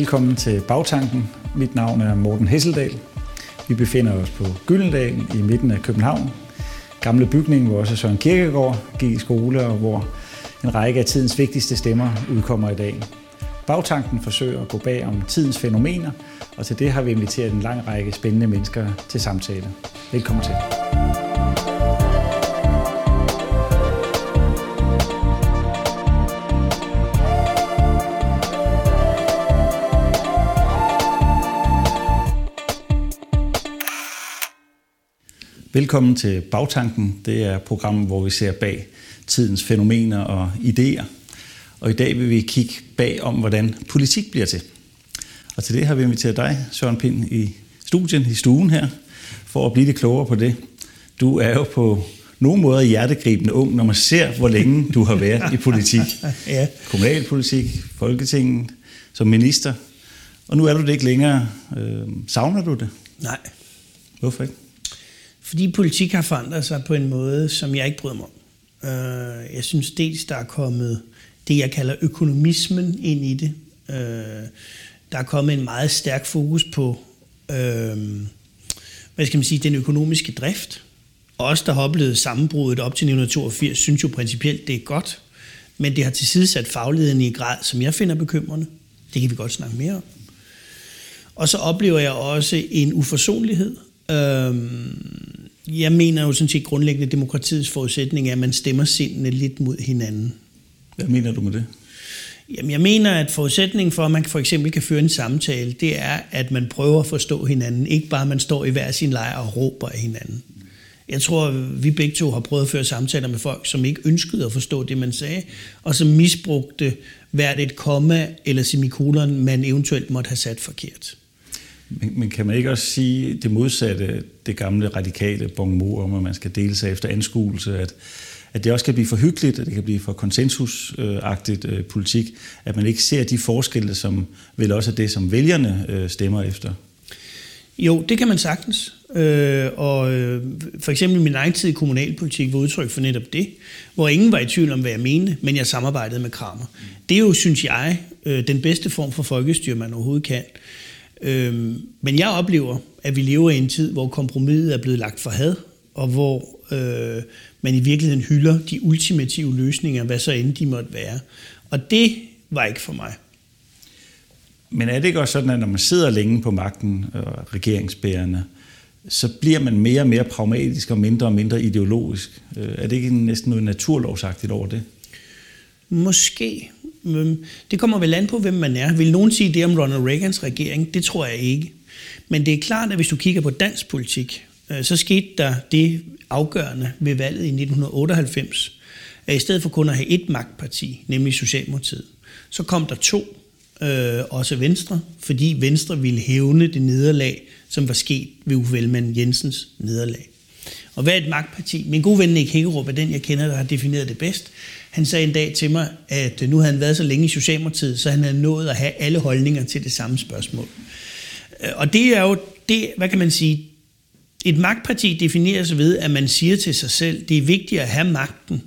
Velkommen til Bagtanken. Mit navn er Morten Hesseldal. Vi befinder os på Gyldendal i midten af København. Gamle bygning, hvor også Søren Kirkegaard gik i skole, og hvor en række af tidens vigtigste stemmer udkommer i dag. Bagtanken forsøger at gå bag om tidens fænomener, og til det har vi inviteret en lang række spændende mennesker til samtale. Velkommen til. Velkommen til Bagtanken. Det er programmet, hvor vi ser bag tidens fænomener og idéer. Og i dag vil vi kigge bag om, hvordan politik bliver til. Og til det har vi inviteret dig, Søren Pind, i studien, i stuen her, for at blive lidt klogere på det. Du er jo på nogle måder hjertegribende ung, når man ser, hvor længe du har været i politik. ja. Kommunalpolitik, Folketinget, som minister. Og nu er du det ikke længere. Øh, savner du det? Nej. Hvorfor ikke? Fordi politik har forandret sig på en måde, som jeg ikke bryder mig om. Øh, jeg synes dels, der er kommet det, jeg kalder økonomismen ind i det. Øh, der er kommet en meget stærk fokus på, øh, hvad skal man sige, den økonomiske drift. Og os, der har oplevet sammenbruddet op til 1982, synes jo principielt, det er godt. Men det har til sat fagligheden i en grad, som jeg finder bekymrende. Det kan vi godt snakke mere om. Og så oplever jeg også en uforsonlighed. Øh, jeg mener jo sådan set grundlæggende, at demokratiets forudsætning er, at man stemmer sindene lidt mod hinanden. Hvad mener du med det? Jamen, jeg mener, at forudsætningen for, at man for eksempel kan føre en samtale, det er, at man prøver at forstå hinanden. Ikke bare, at man står i hver sin lejr og råber af hinanden. Jeg tror, vi begge to har prøvet at føre samtaler med folk, som ikke ønskede at forstå det, man sagde, og som misbrugte hvert et komma eller semikolon, man eventuelt måtte have sat forkert. Men, men kan man ikke også sige det modsatte, det gamle radikale bonmot om, at man skal dele sig efter anskuelse, at, at det også kan blive for hyggeligt, at det kan blive for konsensusagtigt øh, politik, at man ikke ser de forskelle, som vel også er det, som vælgerne øh, stemmer efter? Jo, det kan man sagtens. Øh, og øh, for eksempel min egen tid i kommunalpolitik var udtryk for netop det, hvor ingen var i tvivl om, hvad jeg mente, men jeg samarbejdede med Kramer. Det er jo, synes jeg, øh, den bedste form for folkestyre, man overhovedet kan. Øh, men jeg oplever, at vi lever i en tid, hvor kompromiset er blevet lagt for had, og hvor øh, man i virkeligheden hylder de ultimative løsninger, hvad så end de måtte være. Og det var ikke for mig. Men er det ikke også sådan, at når man sidder længe på magten og regeringsbærende, så bliver man mere og mere pragmatisk og mindre og mindre ideologisk? Øh, er det ikke næsten noget naturlovsagtigt over det? Måske. Det kommer vel an på, hvem man er. Vil nogen sige det om Ronald Reagans regering? Det tror jeg ikke. Men det er klart, at hvis du kigger på dansk politik, øh, så skete der det afgørende ved valget i 1998, at i stedet for kun at have et magtparti, nemlig Socialdemokratiet, så kom der to, øh, også Venstre, fordi Venstre ville hævne det nederlag, som var sket ved Uffe Ellemann Jensens nederlag. Og hvad er et magtparti? Min gode ven Nick Hækkerup er den, jeg kender, der har defineret det bedst. Han sagde en dag til mig, at øh, nu havde han været så længe i Socialdemokratiet, så han havde nået at have alle holdninger til det samme spørgsmål. Øh, og det er jo, det, hvad kan man sige, et magtparti defineres ved, at man siger til sig selv, det er vigtigt at have magten,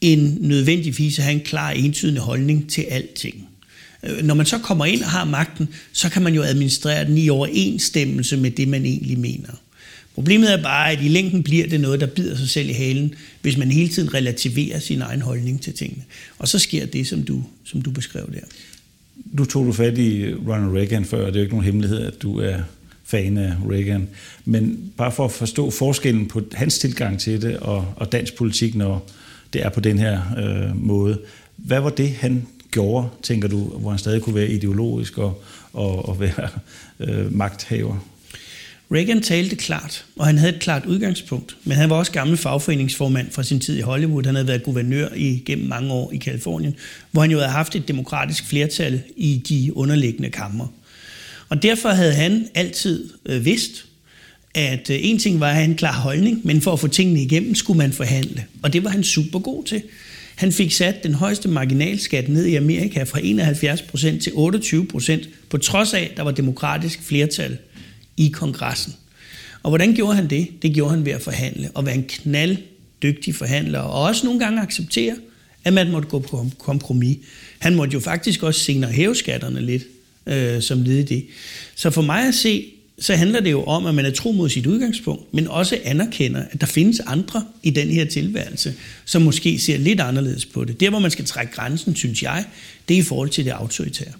end nødvendigvis at have en klar entydig holdning til alting. Øh, når man så kommer ind og har magten, så kan man jo administrere den i overensstemmelse med det, man egentlig mener. Problemet er bare, at i længden bliver det noget, der bider sig selv i halen, hvis man hele tiden relativerer sin egen holdning til tingene. Og så sker det, som du, som du beskrev der. Nu tog du fat i Ronald Reagan før, og det er jo ikke nogen hemmelighed, at du er fan af Reagan. Men bare for at forstå forskellen på hans tilgang til det og, og dansk politik, når det er på den her øh, måde. Hvad var det, han gjorde, tænker du, hvor han stadig kunne være ideologisk og, og, og være øh, magthaver? Reagan talte klart, og han havde et klart udgangspunkt, men han var også gammel fagforeningsformand fra sin tid i Hollywood. Han havde været guvernør i gennem mange år i Kalifornien, hvor han jo havde haft et demokratisk flertal i de underliggende kammer. Og derfor havde han altid øh, vidst, at øh, en ting var at have en klar holdning, men for at få tingene igennem, skulle man forhandle. Og det var han super god til. Han fik sat den højeste marginalskat ned i Amerika fra 71% til 28%, på trods af, at der var demokratisk flertal i kongressen. Og hvordan gjorde han det? Det gjorde han ved at forhandle, og være en knalddygtig forhandler, og også nogle gange acceptere, at man måtte gå på kompromis. Han måtte jo faktisk også senere hæve skatterne lidt, øh, som led i det. Så for mig at se, så handler det jo om, at man er tro mod sit udgangspunkt, men også anerkender, at der findes andre i den her tilværelse, som måske ser lidt anderledes på det. Der, hvor man skal trække grænsen, synes jeg, det er i forhold til det autoritære.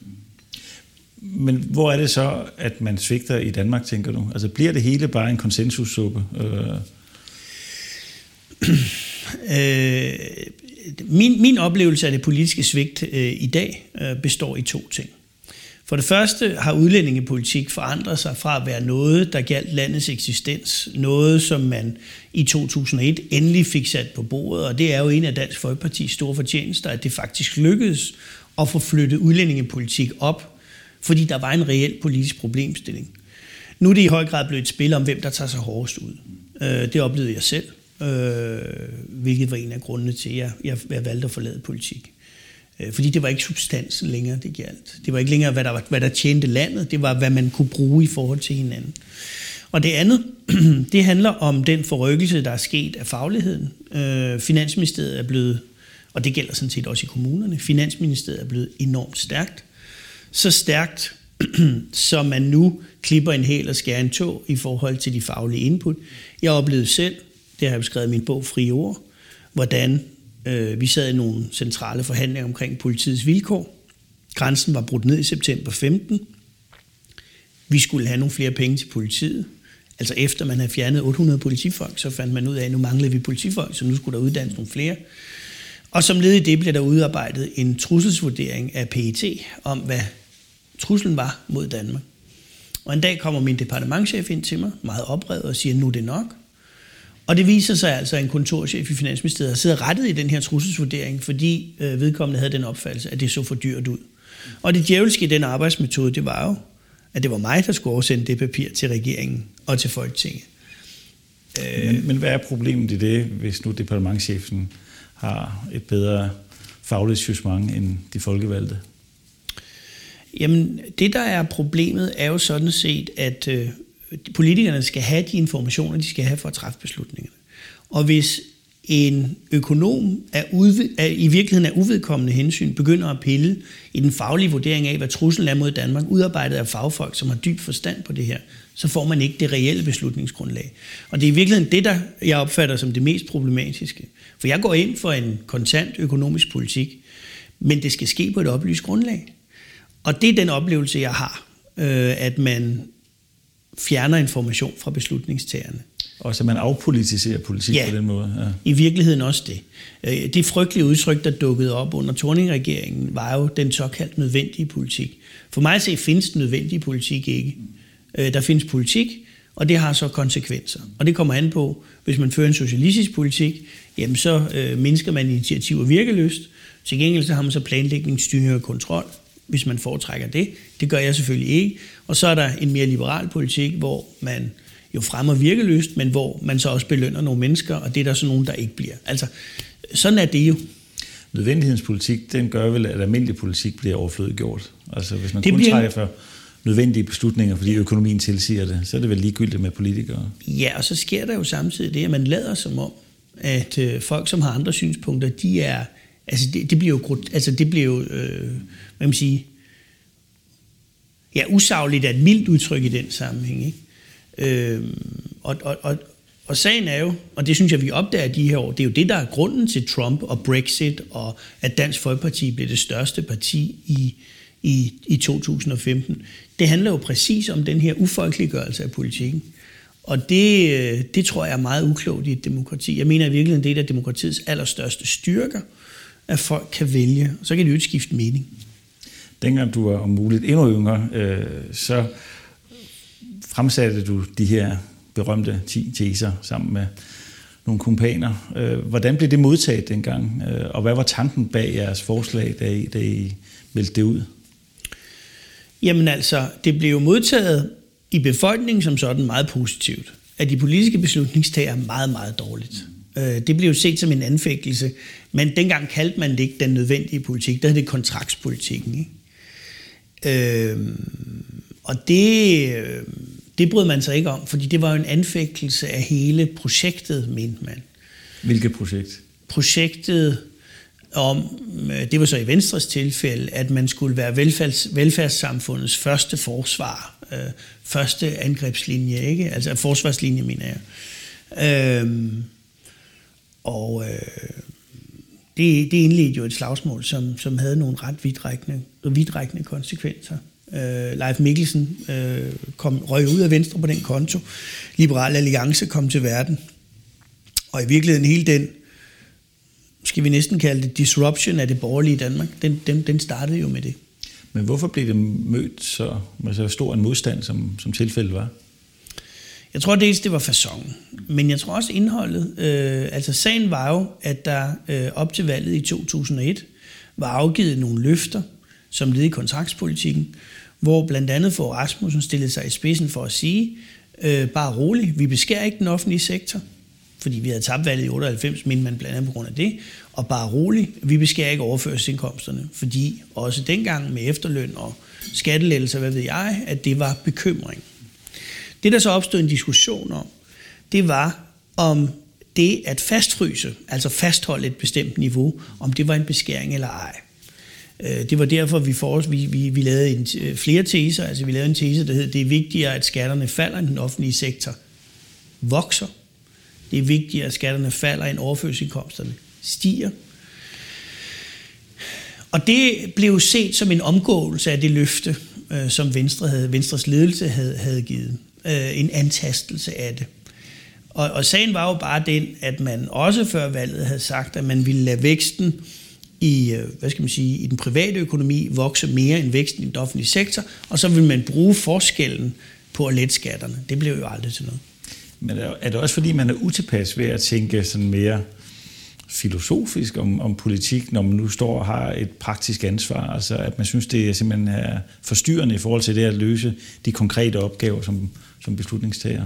Men hvor er det så, at man svigter i Danmark, tænker du? Altså bliver det hele bare en konsensussuppe? Øh... øh, min, min oplevelse af det politiske svigt øh, i dag øh, består i to ting. For det første har udlændingepolitik forandret sig fra at være noget, der galt landets eksistens, noget som man i 2001 endelig fik sat på bordet, og det er jo en af Dansk Folkepartis store fortjenester, at det faktisk lykkedes at få flyttet udlændingepolitik op, fordi der var en reel politisk problemstilling. Nu er det i høj grad blevet et spil om, hvem der tager sig hårdest ud. Øh, det oplevede jeg selv, øh, hvilket var en af grundene til, at jeg valgte at forlade politik. Øh, fordi det var ikke substansen længere, det galt. Det var ikke længere, hvad der, hvad der tjente landet. Det var, hvad man kunne bruge i forhold til hinanden. Og det andet, det handler om den forrykkelse, der er sket af fagligheden. Øh, Finansministeriet er blevet, og det gælder sådan set også i kommunerne, Finansministeriet er blevet enormt stærkt. Så stærkt, så man nu klipper en hæl og skærer en tog i forhold til de faglige input. Jeg oplevede selv, det har jeg beskrevet i min bog Fri Ord, hvordan Øh, vi sad i nogle centrale forhandlinger omkring politiets vilkår. Grænsen var brudt ned i september 15. Vi skulle have nogle flere penge til politiet. Altså efter man havde fjernet 800 politifolk, så fandt man ud af, at nu manglede vi politifolk, så nu skulle der uddannes nogle flere. Og som led i det blev der udarbejdet en trusselsvurdering af PET om, hvad truslen var mod Danmark. Og en dag kommer min departementchef ind til mig, meget oprevet, og siger, nu er det nok. Og det viser sig altså, at en kontorchef i Finansministeriet sidder rettet i den her trusselsvurdering, fordi øh, vedkommende havde den opfattelse, at det så for dyrt ud. Og det djævelske i den arbejdsmetode, det var jo, at det var mig, der skulle oversende det papir til regeringen og til Folketinget. Øh. Men, men hvad er problemet i det, hvis nu departementchefen har et bedre fagligt jugement end de folkevalgte? Jamen, det der er problemet er jo sådan set, at øh, politikerne skal have de informationer, de skal have for at træffe beslutningerne. Og hvis en økonom er, udv- er i virkeligheden af uvedkommende hensyn begynder at pille i den faglige vurdering af, hvad truslen er mod Danmark, udarbejdet af fagfolk, som har dyb forstand på det her, så får man ikke det reelle beslutningsgrundlag. Og det er i virkeligheden det, der jeg opfatter som det mest problematiske. For jeg går ind for en kontant økonomisk politik, men det skal ske på et oplyst grundlag. Og det er den oplevelse, jeg har, øh, at man fjerner information fra beslutningstagerne. Og så man afpolitiserer politik ja, på den måde? Ja, i virkeligheden også det. Øh, det frygtelige udtryk, der dukkede op under Torning-regeringen, var jo den såkaldt nødvendige politik. For mig at se, findes den nødvendige politik ikke. Øh, der findes politik, og det har så konsekvenser. Og det kommer an på, hvis man fører en socialistisk politik, jamen så øh, mindsker man initiativ og virkeløst. Til gengæld så har man så planlægning, styring og kontrol hvis man foretrækker det. Det gør jeg selvfølgelig ikke. Og så er der en mere liberal politik, hvor man jo fremmer virkeløst, men hvor man så også belønner nogle mennesker, og det er der så nogen, der ikke bliver. Altså, sådan er det jo. Nødvendighedens politik, den gør vel, at almindelig politik bliver overflødigt gjort. Altså, hvis man det kun bliver... træffer nødvendige beslutninger, fordi økonomien tilsiger det, så er det vel ligegyldigt med politikere. Ja, og så sker der jo samtidig det, at man lader som om, at øh, folk, som har andre synspunkter, de er, altså det, det bliver jo, altså det bliver jo øh, hvad man sige, ja, usagligt er et mildt udtryk i den sammenhæng. Ikke? Øh, og, og, og, og sagen er jo, og det synes jeg, vi opdager de her år, det er jo det, der er grunden til Trump og Brexit, og at Dansk Folkeparti blev det største parti i, i, i 2015. Det handler jo præcis om den her ufolkeliggørelse af politikken. Og det, øh, det tror jeg er meget uklogt i et demokrati. Jeg mener i virkeligheden, det er et af demokratiets allerstørste styrker, at folk kan vælge, så kan de jo ikke skifte mening dengang du var om muligt endnu yngre, øh, så fremsatte du de her berømte 10 teser sammen med nogle kumpaner. Øh, hvordan blev det modtaget dengang, øh, og hvad var tanken bag jeres forslag, da I, da I meldte det ud? Jamen altså, det blev jo modtaget i befolkningen som sådan meget positivt. At de politiske beslutningstager meget, meget dårligt. Øh, det blev jo set som en anfægtelse, men dengang kaldte man det ikke den nødvendige politik, der hed det kontraktspolitikken. Ikke? Øh, og det, det brød man sig ikke om, fordi det var jo en anfægtelse af hele projektet, mente man. Hvilket projekt? Projektet om, det var så i Venstres tilfælde, at man skulle være velfærds, velfærdssamfundets første forsvar, øh, første angrebslinje, ikke? Altså forsvarslinje, mener jeg. Øh, og øh, det, det indledte jo et slagsmål, som, som havde nogle ret vidtrækkende, vidtrækkende konsekvenser. Øh, Leif Mikkelsen øh, kom, røg ud af Venstre på den konto. Liberal Alliance kom til verden. Og i virkeligheden hele den, skal vi næsten kalde det, disruption af det borgerlige Danmark, den, den, den startede jo med det. Men hvorfor blev det mødt så, med så stor en modstand, som, som tilfældet var? Jeg tror dels, det var fasongen, men jeg tror også indholdet. Øh, altså sagen var jo, at der øh, op til valget i 2001 var afgivet nogle løfter, som led i kontraktspolitikken, hvor blandt andet for Rasmussen stillede sig i spidsen for at sige, øh, bare rolig, vi beskærer ikke den offentlige sektor, fordi vi havde tabt valget i 98, men man blandt andet på grund af det, og bare rolig, vi beskærer ikke overførselsindkomsterne, fordi også dengang med efterløn og skattelettelser, hvad ved jeg, at det var bekymring. Det, der så opstod en diskussion om, det var om det at fastfryse, altså fastholde et bestemt niveau, om det var en beskæring eller ej. Øh, det var derfor, vi, for, vi, vi, vi lavede en, øh, flere teser. Altså vi lavede en tese, der hed, det er vigtigere, at skatterne falder, end den offentlige sektor vokser. Det er vigtigere, at skatterne falder, end overførselsindkomsterne stiger. Og det blev set som en omgåelse af det løfte, øh, som Venstre havde, Venstres ledelse havde, havde givet. Øh, en antastelse af det. Og, og sagen var jo bare den, at man også før valget havde sagt, at man ville lade væksten i, øh, hvad skal man sige, i den private økonomi vokse mere end væksten i den offentlige sektor, og så vil man bruge forskellen på at lette skatterne. Det blev jo aldrig til noget. Men er det også fordi, man er utilpas ved at tænke sådan mere filosofisk om, om politik, når man nu står og har et praktisk ansvar? Altså at man synes, det er simpelthen er forstyrrende i forhold til det at løse de konkrete opgaver som, som beslutningstager?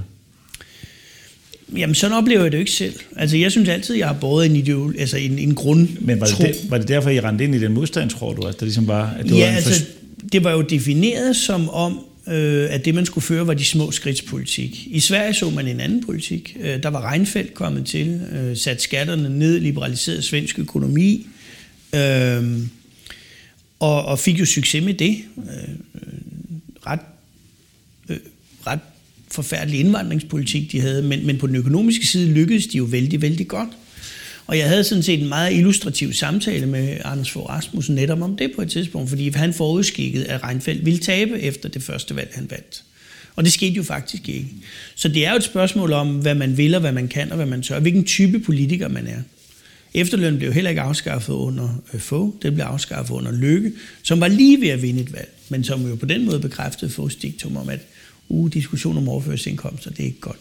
Jamen, sådan oplever jeg det jo ikke selv. Altså, jeg synes altid, jeg har båret en, ideol, altså en, en grund. Men var det, der, var det derfor, I rendte ind i den modstand, tror du? Altså, det ligesom var, at det ja, var altså, det var jo defineret som om, øh, at det, man skulle føre, var de små skridts politik. I Sverige så man en anden politik. Øh, der var Reinfeldt kommet til, øh, sat skatterne ned, liberaliseret svensk økonomi, øh, og, og fik jo succes med det. Øh, øh, ret forfærdelig indvandringspolitik, de havde, men, men på den økonomiske side lykkedes de jo vældig, vældig godt. Og jeg havde sådan set en meget illustrativ samtale med Anders Fogh Rasmussen netop om det på et tidspunkt, fordi han forudskikkede, at Reinfeldt ville tabe efter det første valg, han vandt. Og det skete jo faktisk ikke. Så det er jo et spørgsmål om, hvad man vil og hvad man kan og hvad man tør, hvilken type politiker man er. Efterløn blev heller ikke afskaffet under øh, få, det blev afskaffet under Lykke, som var lige ved at vinde et valg, men som jo på den måde bekræftede Foghs diktum om, at uh, diskussion om overførselsindkomster, det er ikke godt.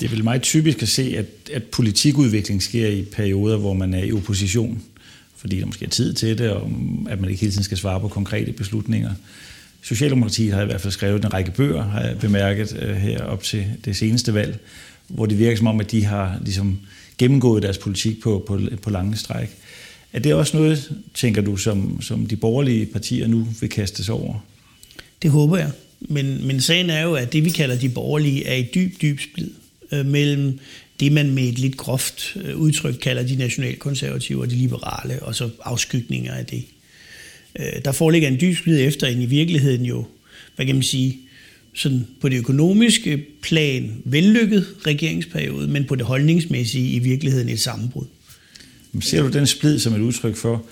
Det er vel meget typisk at se, at, at politikudvikling sker i perioder, hvor man er i opposition, fordi der måske er tid til det, og at man ikke hele tiden skal svare på konkrete beslutninger. Socialdemokratiet har i hvert fald skrevet en række bøger, har jeg bemærket uh, her op til det seneste valg, hvor det virker som om, at de har ligesom, gennemgået deres politik på, på, på lange stræk. Er det også noget, tænker du, som, som de borgerlige partier nu vil kaste sig over? Det håber jeg. Men, men sagen er jo, at det vi kalder de borgerlige er i dyb, dyb splid øh, mellem det, man med et lidt groft øh, udtryk kalder de nationalkonservative og de liberale, og så afskygninger af det. Øh, der foreligger en dyb splid efter en i virkeligheden jo, hvad kan man sige, sådan på det økonomiske plan vellykket regeringsperiode, men på det holdningsmæssige i virkeligheden et sammenbrud. Ser du den splid som et udtryk for,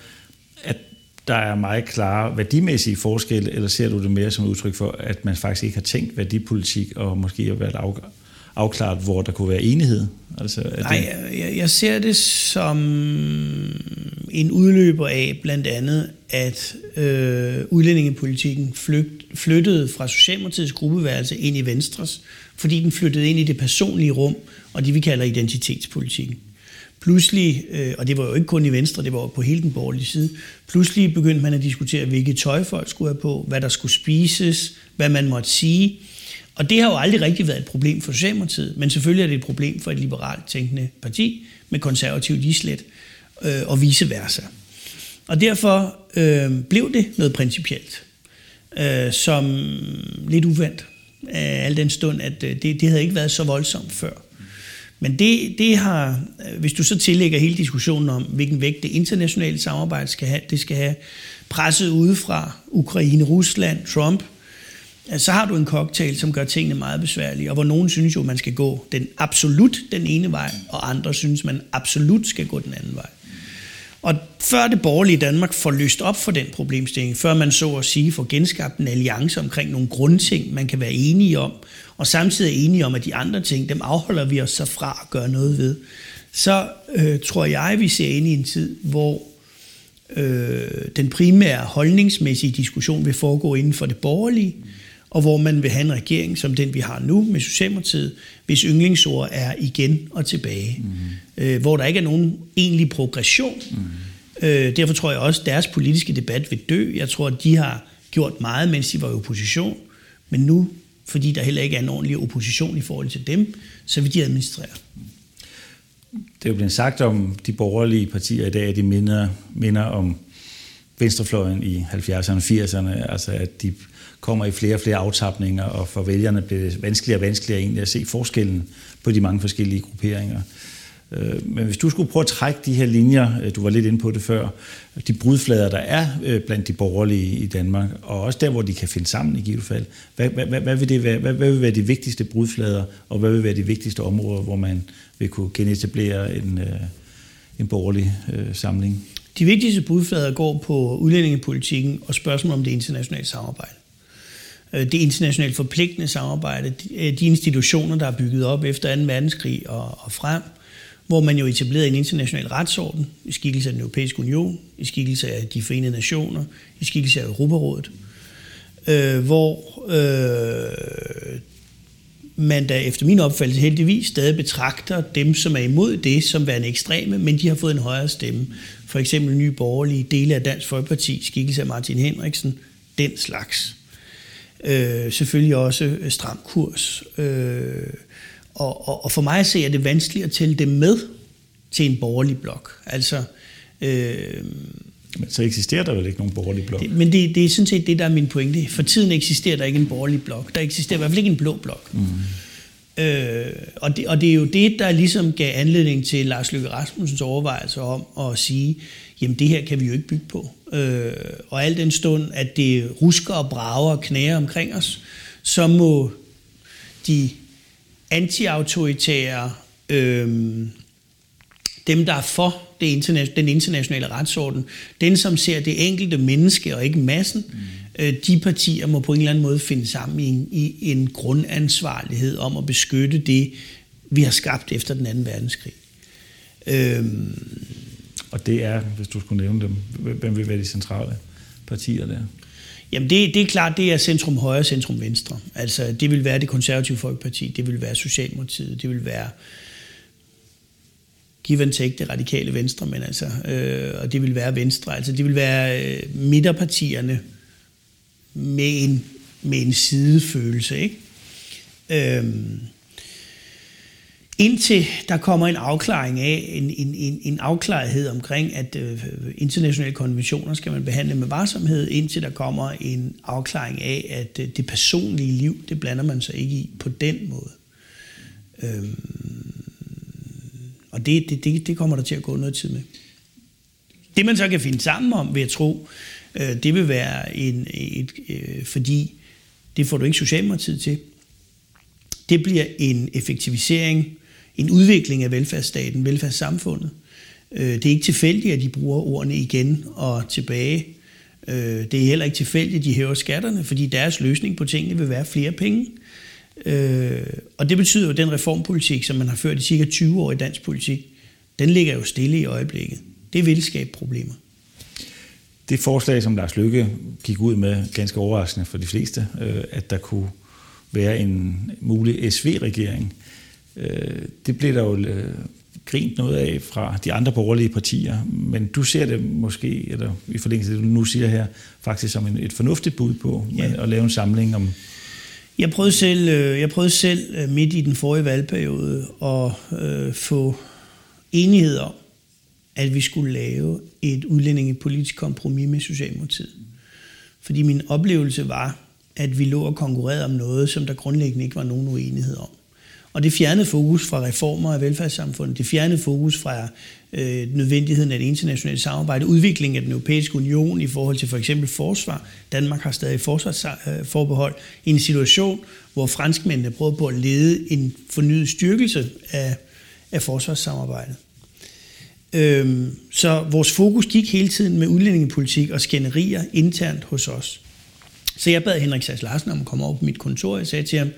der er meget klare værdimæssige forskelle, eller ser du det mere som et udtryk for, at man faktisk ikke har tænkt værdipolitik, og måske har været afklaret, hvor der kunne være enighed? Altså, er Nej, det... jeg, jeg ser det som en udløber af blandt andet, at øh, udlændingepolitikken flygt, flyttede fra Socialdemokratiets gruppeværelse ind i Venstres, fordi den flyttede ind i det personlige rum, og det vi kalder identitetspolitikken. Pludselig, øh, og det var jo ikke kun i Venstre, det var jo på hele den borgerlige side, pludselig begyndte man at diskutere, hvilke tøj folk skulle have på, hvad der skulle spises, hvad man måtte sige. Og det har jo aldrig rigtig været et problem for Socialdemokratiet, men selvfølgelig er det et problem for et liberalt tænkende parti med konservativt islet øh, og vice versa. Og derfor øh, blev det noget principielt, øh, som lidt uvendt, øh, al den stund, at øh, det, det havde ikke været så voldsomt før. Men det, det har, øh, hvis du så tillægger hele diskussionen om, hvilken vægt det internationale samarbejde skal have, det skal have presset udefra, Ukraine, Rusland, Trump, så har du en cocktail, som gør tingene meget besværlige, og hvor nogen synes jo, man skal gå den absolut den ene vej, og andre synes, man absolut skal gå den anden vej. Og før det borgerlige Danmark får løst op for den problemstilling, før man så at sige får genskabt en alliance omkring nogle grundting, man kan være enige om, og samtidig er enige om, at de andre ting, dem afholder vi os så fra at gøre noget ved, så øh, tror jeg, vi ser ind i en tid, hvor øh, den primære holdningsmæssige diskussion vil foregå inden for det borgerlige, og hvor man vil have en regering som den, vi har nu med Socialdemokratiet, hvis yndlingsord er igen og tilbage. Mm. Øh, hvor der ikke er nogen egentlig progression. Mm. Øh, derfor tror jeg også, at deres politiske debat vil dø. Jeg tror, at de har gjort meget, mens de var i opposition. Men nu, fordi der heller ikke er en ordentlig opposition i forhold til dem, så vil de administrere. Det er jo blevet sagt om de borgerlige partier i dag, at de minder, minder om venstrefløjen i 70'erne og 80'erne, altså at de kommer i flere og flere aftapninger, og for vælgerne bliver det vanskeligere og vanskeligere egentlig at se forskellen på de mange forskellige grupperinger. Øh, men hvis du skulle prøve at trække de her linjer, øh, du var lidt inde på det før, de brudflader, der er øh, blandt de borgerlige i Danmark, og også der, hvor de kan finde sammen i givet fald, hvad, hvad, hvad, vil, det være, hvad, hvad vil være de vigtigste brudflader, og hvad vil være de vigtigste områder, hvor man vil kunne genetablere en, en borgerlig samling? De vigtigste budflader går på udlændingepolitikken og spørgsmål om det internationale samarbejde. Øh, det internationalt forpligtende samarbejde, øh, de institutioner, der er bygget op efter 2. verdenskrig og, og frem, hvor man jo etablerede en international retsorden i skikkelse af den europæiske union, i skikkelse af de forenede nationer, i skikkelse af Europarådet, øh, hvor øh, man da efter min opfattelse heldigvis stadig betragter dem, som er imod det, som værende ekstreme, men de har fået en højere stemme. For eksempel nye borgerlige dele af Dansk Folkeparti, skikkelse af Martin Henriksen, den slags. Øh, selvfølgelig også øh, stram kurs. Øh, og, og, og for mig ser er det vanskeligt at tælle det med til en borgerlig blok. Altså, øh, men så eksisterer der vel ikke nogen borgerlig blok? Det, men det, det er sådan set det, der er min pointe. For tiden eksisterer der ikke en borgerlig blok. Der eksisterer i hvert fald ikke en blå blok. Mm. Øh, og, det, og det er jo det, der ligesom gav anledning til Lars Løkke Rasmussens overvejelser om at sige, jamen det her kan vi jo ikke bygge på. Øh, og al den stund, at det rusker og brager og knæger omkring os, så må de anti-autoritære, øh, dem der er for det interna- den internationale retsorden, den som ser det enkelte menneske og ikke massen, mm. øh, de partier må på en eller anden måde finde sammen i en, i en grundansvarlighed om at beskytte det, vi har skabt efter den anden verdenskrig. Øh, og det er, hvis du skulle nævne dem, hvem vil være de centrale partier der? Jamen det, det er klart, det er centrum højre, centrum venstre. Altså det vil være det konservative folkeparti, det vil være Socialdemokratiet, det vil være give and take det radikale venstre, men altså, øh, og det vil være venstre. Altså det vil være øh, midterpartierne med en, med en sidefølelse, ikke? Øhm, indtil der kommer en afklaring af, en, en, en, en afklarethed omkring, at øh, internationale konventioner skal man behandle med varsomhed, indtil der kommer en afklaring af, at øh, det personlige liv, det blander man sig ikke i på den måde. Øhm, og det, det, det, det kommer der til at gå noget tid med. Det man så kan finde sammen om, vil jeg tro, øh, det vil være en, et, øh, fordi det får du ikke Socialdemokratiet til. Det bliver en effektivisering en udvikling af velfærdsstaten, velfærdssamfundet. Øh, det er ikke tilfældigt, at de bruger ordene igen og tilbage. Øh, det er heller ikke tilfældigt, at de hæver skatterne, fordi deres løsning på tingene vil være flere penge. Øh, og det betyder jo, at den reformpolitik, som man har ført i cirka 20 år i dansk politik, den ligger jo stille i øjeblikket. Det vil skabe problemer. Det forslag, som Lars Lykke gik ud med, ganske overraskende for de fleste, at der kunne være en mulig SV-regering, Øh, det blev der jo øh, grint noget af fra de andre borgerlige partier, men du ser det måske, eller i forlængelse af det, du nu siger her, faktisk som en, et fornuftigt bud på ja. at lave en samling om... Jeg prøvede selv, øh, jeg prøvede selv øh, midt i den forrige valgperiode at øh, få enighed om, at vi skulle lave et udlændingepolitisk kompromis med Socialdemokratiet. Fordi min oplevelse var, at vi lå og konkurrerede om noget, som der grundlæggende ikke var nogen uenighed om. Og det fjernede fokus fra reformer af velfærdssamfundet, det fjernede fokus fra øh, nødvendigheden af det internationale samarbejde, udviklingen af den europæiske union i forhold til for eksempel forsvar. Danmark har stadig forsvarsforbehold i en situation, hvor franskmændene prøver på at lede en fornyet styrkelse af, af forsvarssamarbejdet. Øhm, så vores fokus gik hele tiden med udlændingepolitik og skænderier internt hos os. Så jeg bad Henrik Sass Larsen om at komme over på mit kontor, og jeg sagde til ham,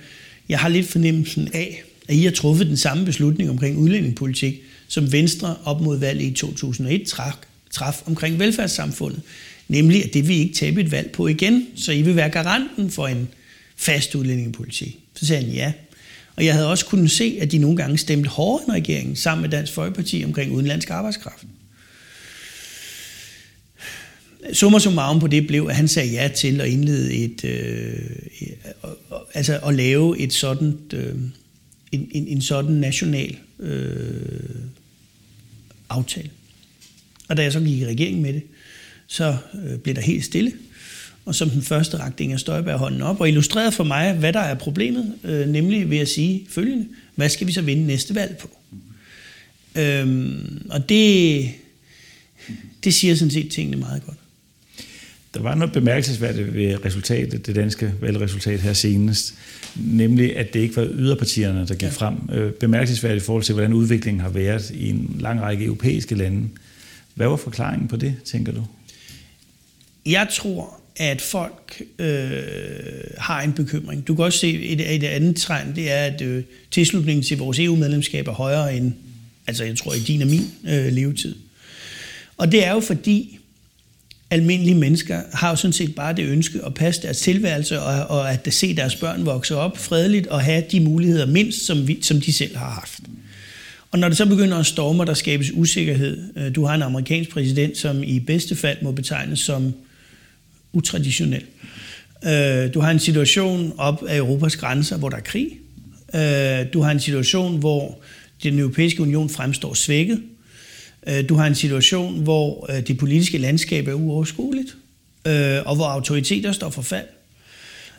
jeg har lidt fornemmelsen af, at I har truffet den samme beslutning omkring udlændingepolitik, som Venstre op mod valget i 2001 traf, traf omkring velfærdssamfundet. Nemlig, at det vil I ikke tabe et valg på igen, så I vil være garanten for en fast udlændingepolitik. Så sagde han ja. Og jeg havde også kunnet se, at de nogle gange stemte hårdere end regeringen sammen med Dansk Folkeparti omkring udenlandsk arbejdskraft. Summa summarum på det blev, at han sagde ja til at indlede et, øh, altså at lave et sådan, øh, en, en, en sådan national øh, aftale. Og da jeg så gik i regering med det, så øh, blev der helt stille. Og som den første rakte Inger Støjberg hånden op og illustrerede for mig, hvad der er problemet, øh, nemlig ved at sige følgende, hvad skal vi så vinde næste valg på? Øhm, og det, det siger sådan set tingene meget godt. Der var noget bemærkelsesværdigt ved resultatet, det danske valgresultat her senest, nemlig at det ikke var yderpartierne, der gik ja. frem. Øh, bemærkelsesværdigt i forhold til, hvordan udviklingen har været i en lang række europæiske lande. Hvad var forklaringen på det, tænker du? Jeg tror, at folk øh, har en bekymring. Du kan også se, et, et andet trend, det er, at øh, tilslutningen til vores EU-medlemskab er højere end, altså jeg tror, i din og min øh, levetid. Og det er jo fordi, almindelige mennesker har jo sådan set bare det ønske at passe deres tilværelse og, og at se deres børn vokse op fredeligt og have de muligheder mindst, som, vi, som de selv har haft. Og når det så begynder at storme, der skabes usikkerhed. Øh, du har en amerikansk præsident, som i bedste fald må betegnes som utraditionel. Øh, du har en situation op af Europas grænser, hvor der er krig. Øh, du har en situation, hvor den europæiske union fremstår svækket. Øh, du har en situation, hvor øh, det politiske landskab er uoverskueligt, øh, og hvor autoriteter står for fald.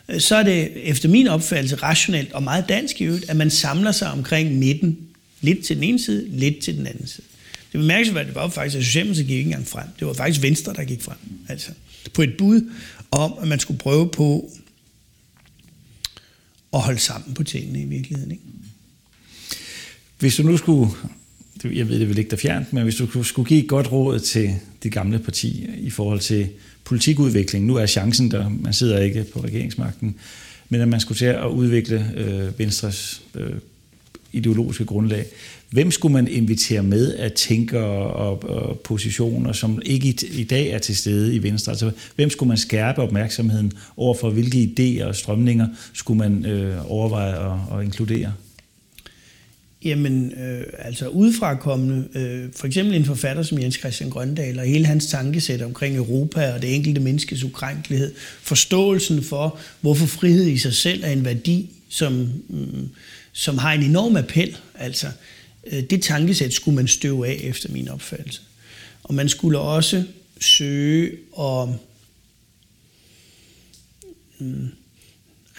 Øh, så er det efter min opfattelse rationelt og meget dansk i øvrigt, at man samler sig omkring midten. Lidt til den ene side, lidt til den anden side. Det bemærkelsesværdigt det var faktisk, at Socialdemokratiet gik ikke engang frem. Det var faktisk Venstre, der gik frem. Altså på et bud om, at man skulle prøve på at holde sammen på tingene i virkeligheden. Ikke? Hvis du nu skulle jeg ved det vil ikke der fjernt, men hvis du skulle give et godt råd til de gamle partier i forhold til politikudvikling, nu er chancen der, man sidder ikke på regeringsmagten, men at man skulle til at udvikle øh, Venstres øh, ideologiske grundlag. Hvem skulle man invitere med at tænke og, og positioner, som ikke i, i dag er til stede i Venstre? Altså, hvem skulle man skærpe opmærksomheden over for, hvilke idéer og strømninger skulle man øh, overveje at, at inkludere? Jamen, øh, altså udefrakommende, øh, for eksempel en forfatter som Jens Christian Grøndal, og hele hans tankesæt omkring Europa og det enkelte menneskes ukrænkelighed, forståelsen for, hvorfor frihed i sig selv er en værdi, som, mm, som har en enorm appel, altså øh, det tankesæt skulle man støve af efter min opfattelse. Og man skulle også søge om... mm,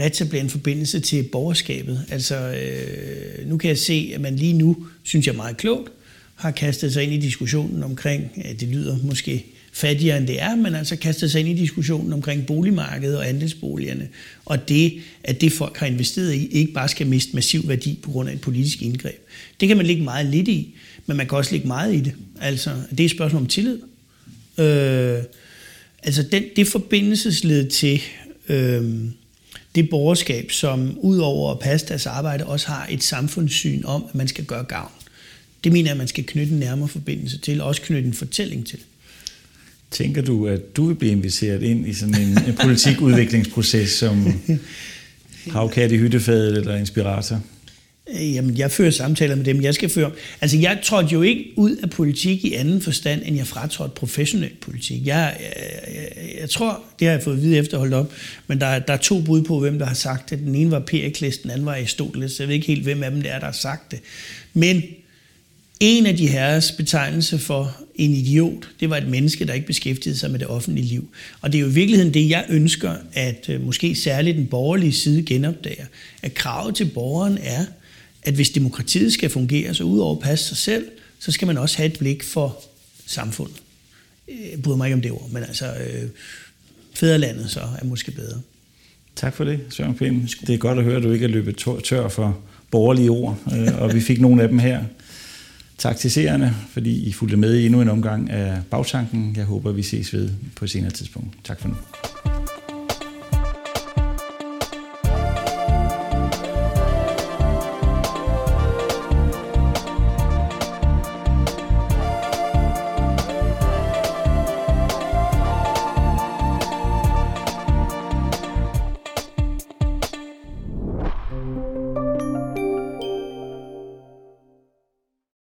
reetablere en forbindelse til borgerskabet. Altså, øh, nu kan jeg se, at man lige nu, synes jeg meget klogt, har kastet sig ind i diskussionen omkring, at det lyder måske fattigere end det er, men altså kastet sig ind i diskussionen omkring boligmarkedet og andelsboligerne, og det, at det folk har investeret i, ikke bare skal miste massiv værdi på grund af et politisk indgreb. Det kan man ligge meget lidt i, men man kan også ligge meget i det. Altså, det er et spørgsmål om tillid. Øh, altså, den, det forbindelsesled til... Øh, det borgerskab, som udover at passe deres arbejde, også har et samfundssyn om, at man skal gøre gavn. Det mener jeg, at man skal knytte en nærmere forbindelse til, og også knytte en fortælling til. Tænker du, at du vil blive inviteret ind i sådan en, en politikudviklingsproces som havkat i hyttefadet eller inspirator? Øh, jamen, jeg fører samtaler med dem, jeg skal føre. Altså, jeg trådte jo ikke ud af politik i anden forstand, end jeg fratrådte professionel politik. Jeg, jeg, jeg, jeg tror, det har jeg fået at vide efter holdt op, men der, der er to bud på, hvem der har sagt det. Den ene var Perikles, den anden var Aristoteles. Jeg ved ikke helt, hvem af dem det er, der har sagt det. Men en af de herres betegnelse for en idiot, det var et menneske, der ikke beskæftigede sig med det offentlige liv. Og det er jo i virkeligheden det, jeg ønsker, at øh, måske særligt den borgerlige side genopdager. At kravet til borgeren er, at hvis demokratiet skal fungere, så udover at passe sig selv, så skal man også have et blik for samfundet. Jeg bryder mig ikke om det ord, men altså øh, fædrelandet så er måske bedre. Tak for det, Søren Pind. Det er godt at høre, at du ikke er løbet tør for borgerlige ord, øh, og vi fik nogle af dem her. Tak til seerne, fordi I fulgte med i endnu en omgang af Bagtanken. Jeg håber, vi ses ved på et senere tidspunkt. Tak for nu.